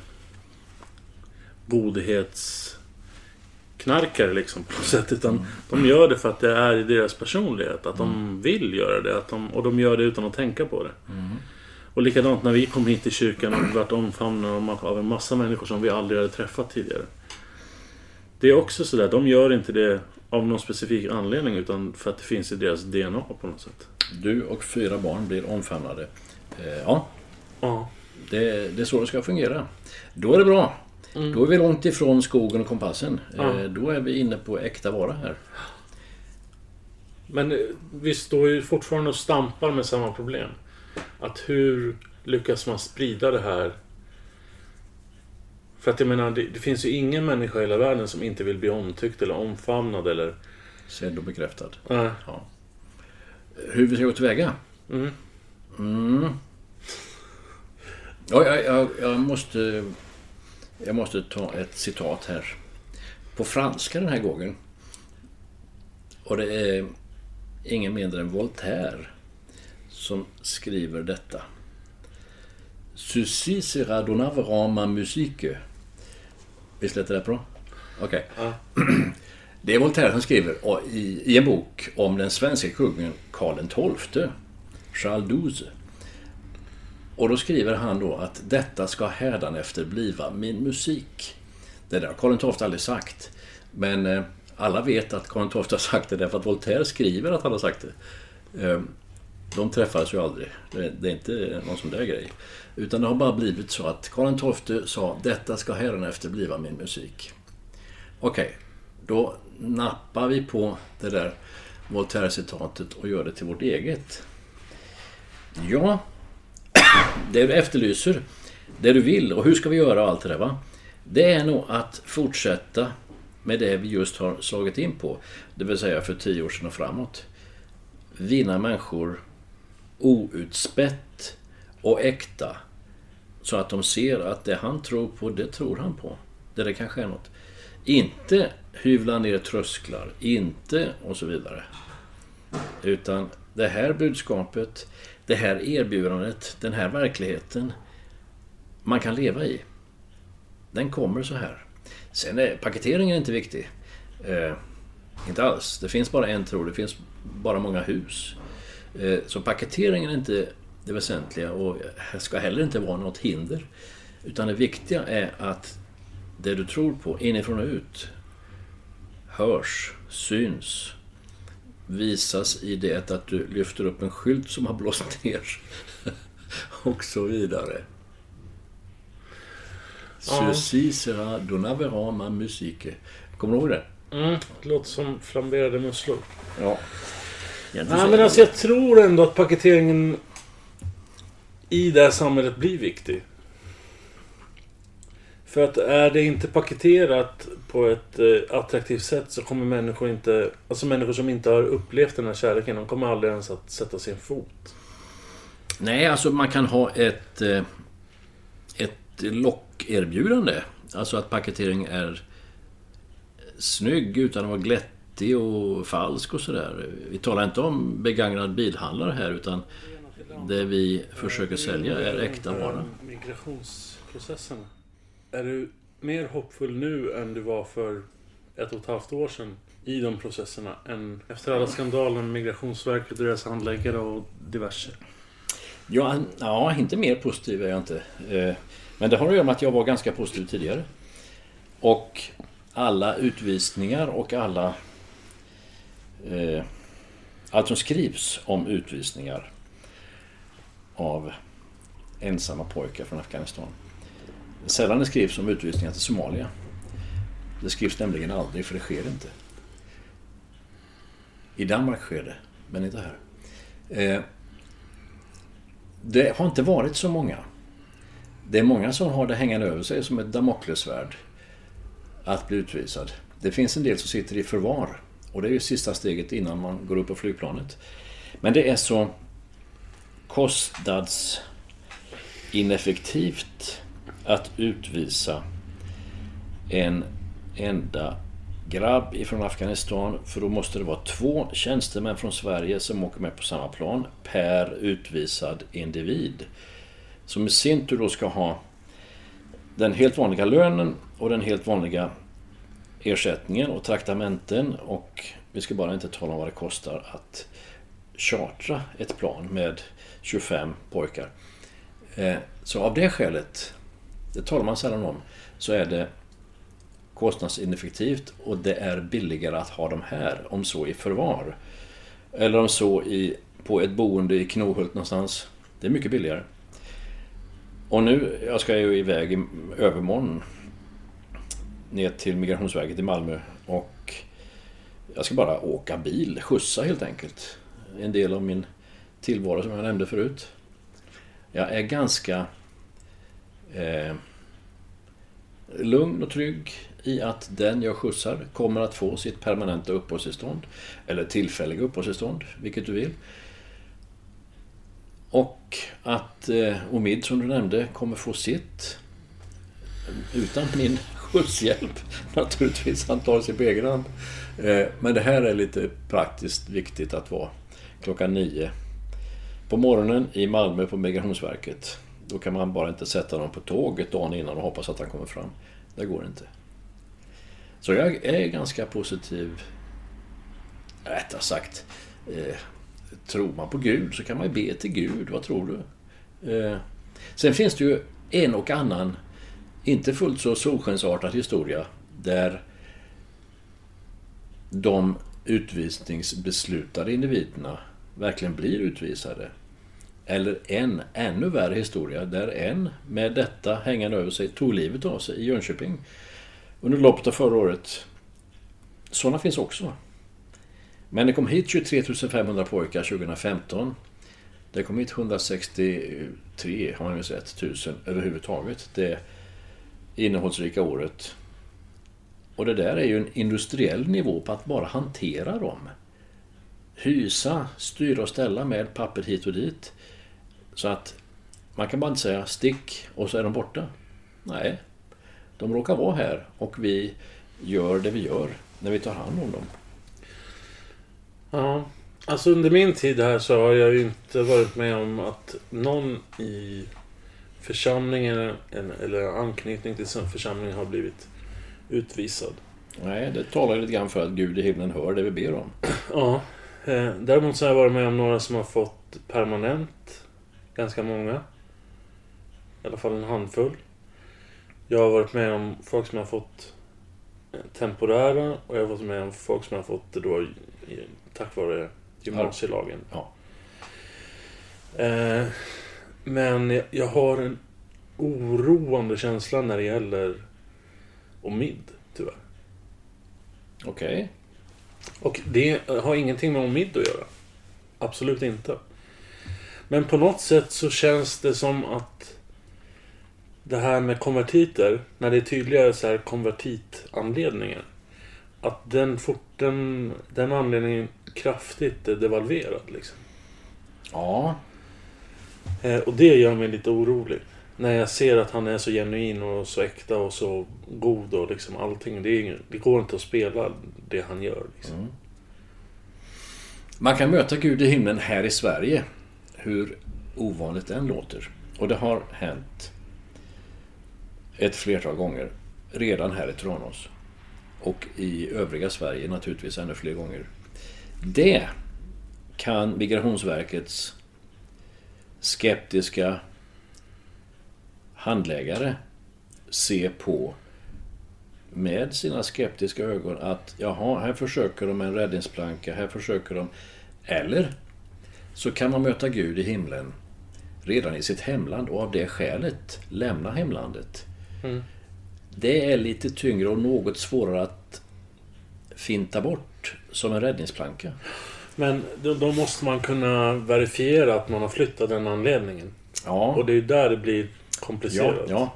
godhetsknarkare liksom på något sätt. Utan mm. de gör det för att det är i deras personlighet. Att de mm. vill göra det. Att de, och de gör det utan att tänka på det. Mm. Och likadant när vi kom hit till kyrkan och varit omfamnade av en massa människor som vi aldrig hade träffat tidigare. Det är också sådär, de gör inte det av någon specifik anledning utan för att det finns i deras DNA på något sätt. Du och fyra barn blir omfamnade. Eh, ja. ja. Det, det är så det ska fungera. Då är det bra. Mm. Då är vi långt ifrån skogen och kompassen. Ja. Eh, då är vi inne på äkta vara här. Men eh, vi står ju fortfarande och stampar med samma problem. Att hur lyckas man sprida det här? För att jag menar, det, det finns ju ingen människa i hela världen som inte vill bli omtyckt eller omfamnad eller... Sedd och bekräftad. Äh. Ja. Hur vi ska gå tillväga? Mm. Mm. Ja, jag, jag, jag, måste... Jag måste ta ett citat här. På franska den här gången. Och det är ingen mindre än Voltaire som skriver detta. Ceci sera donavera ma musique. Visst lät det rätt bra? Okej. Okay. Ja. *clears throat* Det är Voltaire som skriver i, en bok om den svenska kungen Karl XII, Charles XII. Och då skriver han då att detta ska hädanefter bliva min musik. Det där har Karl XII aldrig sagt. Men eh, alla vet att Karl XII har sagt det därför att Voltaire skriver att han har sagt det. Ehm, de träffades ju aldrig. Det är inte någon sån där grej. Utan det har bara blivit så att Karl XII sa detta ska efter bliva min musik. Okej, okay, då nappar vi på det där Voltaire-citatet och gör det till vårt eget. Ja, det du efterlyser, det du vill och hur ska vi göra och allt det där va? Det är nog att fortsätta med det vi just har slagit in på. Det vill säga för tio år sedan och framåt. Vinna människor outspätt och äkta. Så att de ser att det han tror på, det tror han på. Det där kanske är något. Inte hyvla ner trösklar, inte och så vidare. Utan det här budskapet, det här erbjudandet, den här verkligheten man kan leva i. Den kommer så här. Sen är paketeringen inte viktig. Eh, inte alls. Det finns bara en tro, det finns bara många hus. Eh, så paketeringen är inte det väsentliga och ska heller inte vara något hinder. Utan det viktiga är att det du tror på inifrån och ut hörs, syns, visas i det att du lyfter upp en skylt som har blåst ner *laughs* och så vidare. Ja. Ceci sera donavera ma musique. Kommer du ihåg det? Mm, det låter som flamberade musslor. Ja. Nej, men alltså jag tror ändå att paketeringen i det här samhället blir viktig. För att är det inte paketerat på ett eh, attraktivt sätt så kommer människor inte... Alltså människor som inte har upplevt den här kärleken, de kommer aldrig ens att sätta sin fot. Nej, alltså man kan ha ett... Eh, ett lockerbjudande. Alltså att paketering är snygg utan att vara glättig och falsk och sådär. Vi talar inte om begagnad bilhandlare här utan det vi försöker sälja är äkta vara. Migrationsprocesserna. Är du mer hoppfull nu än du var för ett och ett halvt år sedan i de processerna än efter alla skandaler med Migrationsverket och deras handläggare och diverse? Ja, ja, inte mer positiv är jag inte. Eh, men det har att göra med att jag var ganska positiv tidigare. Och alla utvisningar och alla... Eh, allt som skrivs om utvisningar av ensamma pojkar från Afghanistan. Sällan det skrivs om utvisningar till Somalia. Det skrivs nämligen aldrig, för det sker inte. I Danmark sker det, men inte här. Eh, det har inte varit så många. Det är många som har det hängande över sig som ett damoklessvärd att bli utvisad. Det finns en del som sitter i förvar och det är ju sista steget innan man går upp på flygplanet. Men det är så kostnadsineffektivt att utvisa en enda grabb ifrån Afghanistan. För då måste det vara två tjänstemän från Sverige som åker med på samma plan per utvisad individ. Som i sin tur då ska ha den helt vanliga lönen och den helt vanliga ersättningen och traktamenten och vi ska bara inte tala om vad det kostar att chartra ett plan med 25 pojkar. Eh, så av det skälet, det talar man sällan om, så är det kostnadsineffektivt och det är billigare att ha dem här, om så i förvar. Eller om så i, på ett boende i Knohult någonstans. Det är mycket billigare. Och nu, jag ska ju iväg i övermorgon ner till Migrationsverket i Malmö och jag ska bara åka bil, skjutsa helt enkelt. En del av min tillvaro som jag nämnde förut. Jag är ganska eh, lugn och trygg i att den jag skjutsar kommer att få sitt permanenta uppehållstillstånd. Eller tillfälliga uppehållstillstånd, vilket du vill. Och att eh, Omid, som du nämnde, kommer få sitt utan min skjutshjälp *laughs* naturligtvis. Han tar sig på egen hand. Eh, men det här är lite praktiskt viktigt att vara klockan nio på morgonen i Malmö på Migrationsverket. Då kan man bara inte sätta dem på tåget dagen innan och hoppas att han kommer fram. Det går inte. Så jag är ganska positiv. Rättare sagt, eh, tror man på Gud så kan man be till Gud. Vad tror du? Eh, sen finns det ju en och annan, inte fullt så solskensartad historia där de utvisningsbeslutade individerna verkligen blir utvisade. Eller en ännu värre historia där en med detta hängande över sig tog livet av sig i Jönköping under loppet av förra året. Sådana finns också. Men det kom hit 23 500 pojkar 2015. Det kom hit 163, har man minns rätt, tusen överhuvudtaget. Det innehållsrika året. Och det där är ju en industriell nivå på att bara hantera dem. Hysa, styra och ställa med papper hit och dit. Så att man kan bara inte säga stick och så är de borta. Nej, de råkar vara här och vi gör det vi gör när vi tar hand om dem. Ja, alltså under min tid här så har jag ju inte varit med om att någon i församlingen eller anknytning till församlingen har blivit utvisad. Nej, det talar lite grann för att Gud i himlen hör det vi ber om. Ja. Eh, däremot så har jag varit med om några som har fått permanent. Ganska många. I alla fall en handfull. Jag har varit med om folk som har fått eh, temporära och jag har varit med om folk som har fått det då tack vare gymnasielagen. Ja. Eh, men jag har en oroande känsla när det gäller Omid, tyvärr. Okej. Okay. Och det har ingenting med Omid att göra. Absolut inte. Men på något sätt så känns det som att det här med konvertiter, när det är tydligare så här konvertitanledningen. Att den, fort, den, den anledningen kraftigt är devalverad liksom. Ja. Eh, och det gör mig lite orolig. När jag ser att han är så genuin och så äkta och så god och liksom allting. Det, är, det går inte att spela det han gör. Liksom. Mm. Man kan möta Gud i himlen här i Sverige. Hur ovanligt den låter. Och det har hänt ett flertal gånger. Redan här i Tranås. Och i övriga Sverige naturligtvis ännu fler gånger. Det kan Migrationsverkets skeptiska handläggare se på med sina skeptiska ögon att jaha, här försöker de en räddningsplanka, här försöker de... Eller så kan man möta Gud i himlen redan i sitt hemland och av det skälet lämna hemlandet. Mm. Det är lite tyngre och något svårare att finta bort som en räddningsplanka. Men då, måste man kunna verifiera att man har flyttat den anledningen. Ja. Och det är där det blir komplicerat. Ja, ja.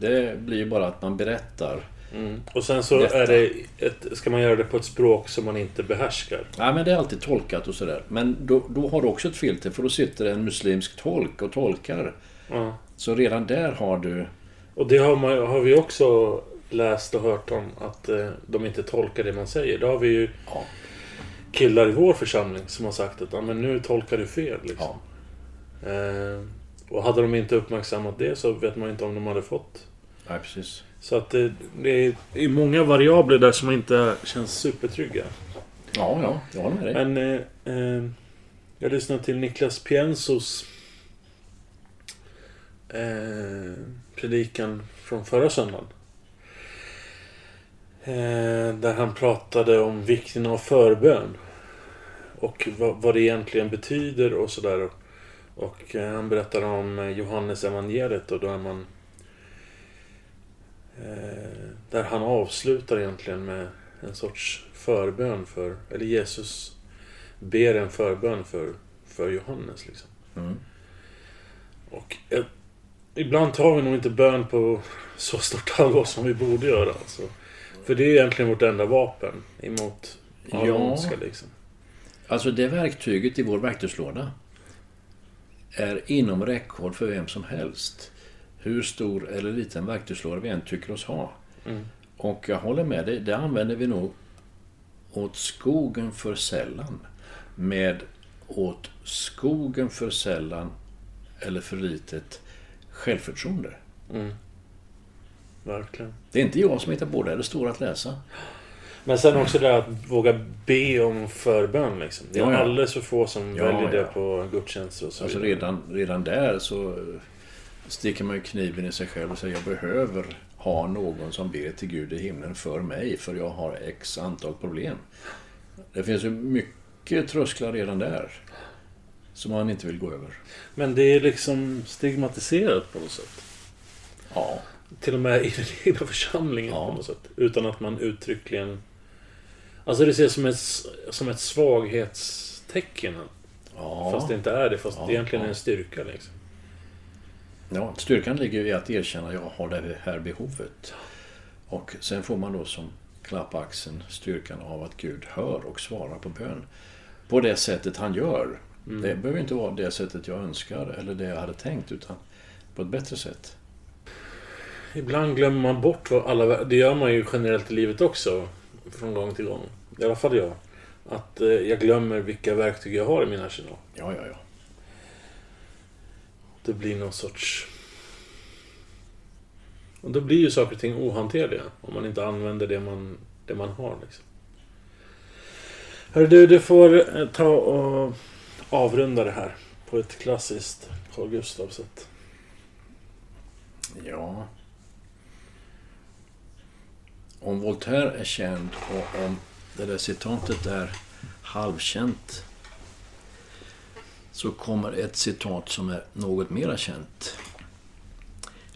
Det blir ju bara att man berättar. Mm. Och sen så detta. är det ett, ska man göra det på ett språk som man inte behärskar. Ja, men det är alltid tolkat och sådär. Men då, då har du också ett filter för då sitter en muslimsk tolk och tolkar. Ja. Så redan där har du... Och det har, man, har vi också läst och hört om att eh, de inte tolkar det man säger. Då har vi ju Ja. killar i vår församling som har sagt att men nu tolkar du fel. Liksom. Ja. Eh, och hade de inte uppmärksammat det så vet man inte om de hade fått. Nej, precis. Så att det, det är, många variabler där som inte känns supertrygga. Ja, ja. Jag håller med dig. Men eh, eh, jag lyssnade till Niklas Pienzos eh, predikan från förra söndagen. Eh, där han pratade om vikten av förbön. Och vad, vad det egentligen betyder och sådär. Och eh, han berättade om eh, Johannes evangeliet och då är man... Eh, där han avslutar egentligen med en sorts förbön för... Eller Jesus ber en förbön för, för Johannes liksom. Mm. Och eh, ibland tar vi nog inte bön på så stort allvar som vi borde göra. Alltså. För det är egentligen vårt enda vapen emot all Ja. liksom. Alltså det verktyget i vår verktygslåda är inom räckhåll för vem som helst. Hur stor eller liten verktygslåda vi än tycker oss ha. Mm. Och jag håller med dig, det använder vi nog åt skogen för sällan. Med åt skogen för sällan eller för litet självförtroende. Mm. Verkligen. Det är inte jag som hittar på det, det står att läsa. Men sen också det att våga be om förbön liksom. Det är Ja, ja. alldeles för få som Ja, väljer det ja. på gudstjänster och så Alltså vidare. redan, redan där så sticker man ju kniven i sig själv och säger jag behöver ha någon som ber till Gud i himlen för mig för jag har x antal problem. Det finns ju mycket trösklar redan där som man inte vill gå över. Men det är liksom stigmatiserat på något sätt. Ja, Till och med i den *laughs* egna församlingen Ja. på något sätt. Utan att man uttryckligen... Alltså det ses som ett, som ett svaghetstecken. ja. Fast det inte är det. Fast Ja, det egentligen är ja. en styrka liksom. Ja. Styrkan ligger i att erkänna jag har det här behovet. Och sen får man då som klapp axeln styrkan av att Gud hör och svarar på bön. På det sättet han gör. Det behöver inte vara det sättet jag önskar eller det jag hade tänkt utan på ett bättre sätt. Ibland glömmer man bort vad alla... Det gör man ju generellt i livet också. Från gång till gång. I alla fall jag. Att eh, jag glömmer vilka verktyg jag har i min arsenal. Ja, ja, ja. Det blir någon sorts... Och då blir ju saker och ting ohanterliga. Om man inte använder det man, det man har. Liksom. Hörru du, du får eh, ta och avrunda det här. På ett klassiskt Carl Gustaf-sätt. Ja. Om Voltaire är känd och om det där citatet är halvkänt så kommer ett citat som är något mera känt.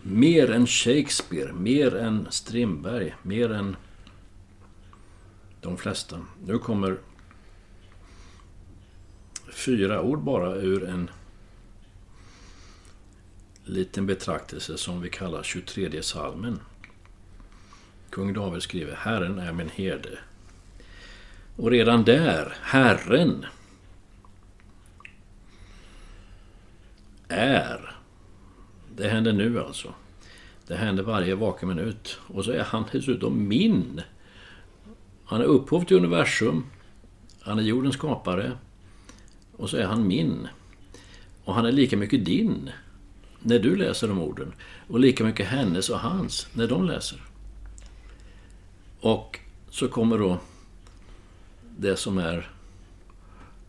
Mer än Shakespeare, mer än Strindberg, mer än de flesta. Nu kommer fyra ord bara ur en liten betraktelse som vi kallar 23 salmen. Kung David skriver Herren är min herde. Och redan där, Herren är. Det händer nu alltså. Det händer varje vaken minut. Och så är han dessutom min. Han är upphov till universum. Han är jordens skapare. Och så är han min. Och han är lika mycket din när du läser de orden. Och lika mycket hennes och hans när de läser. Och så kommer då det som är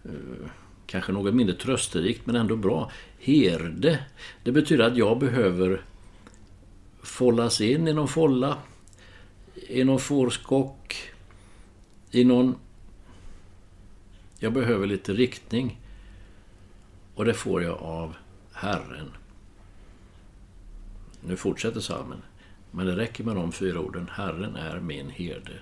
eh, kanske något mindre trösterikt men ändå bra. Herde. Det betyder att jag behöver fållas in i någon folla, i någon fårskock, i någon... Jag behöver lite riktning. Och det får jag av Herren. Nu fortsätter salmen. Men det räcker med de fyra orden. Herren är min herde.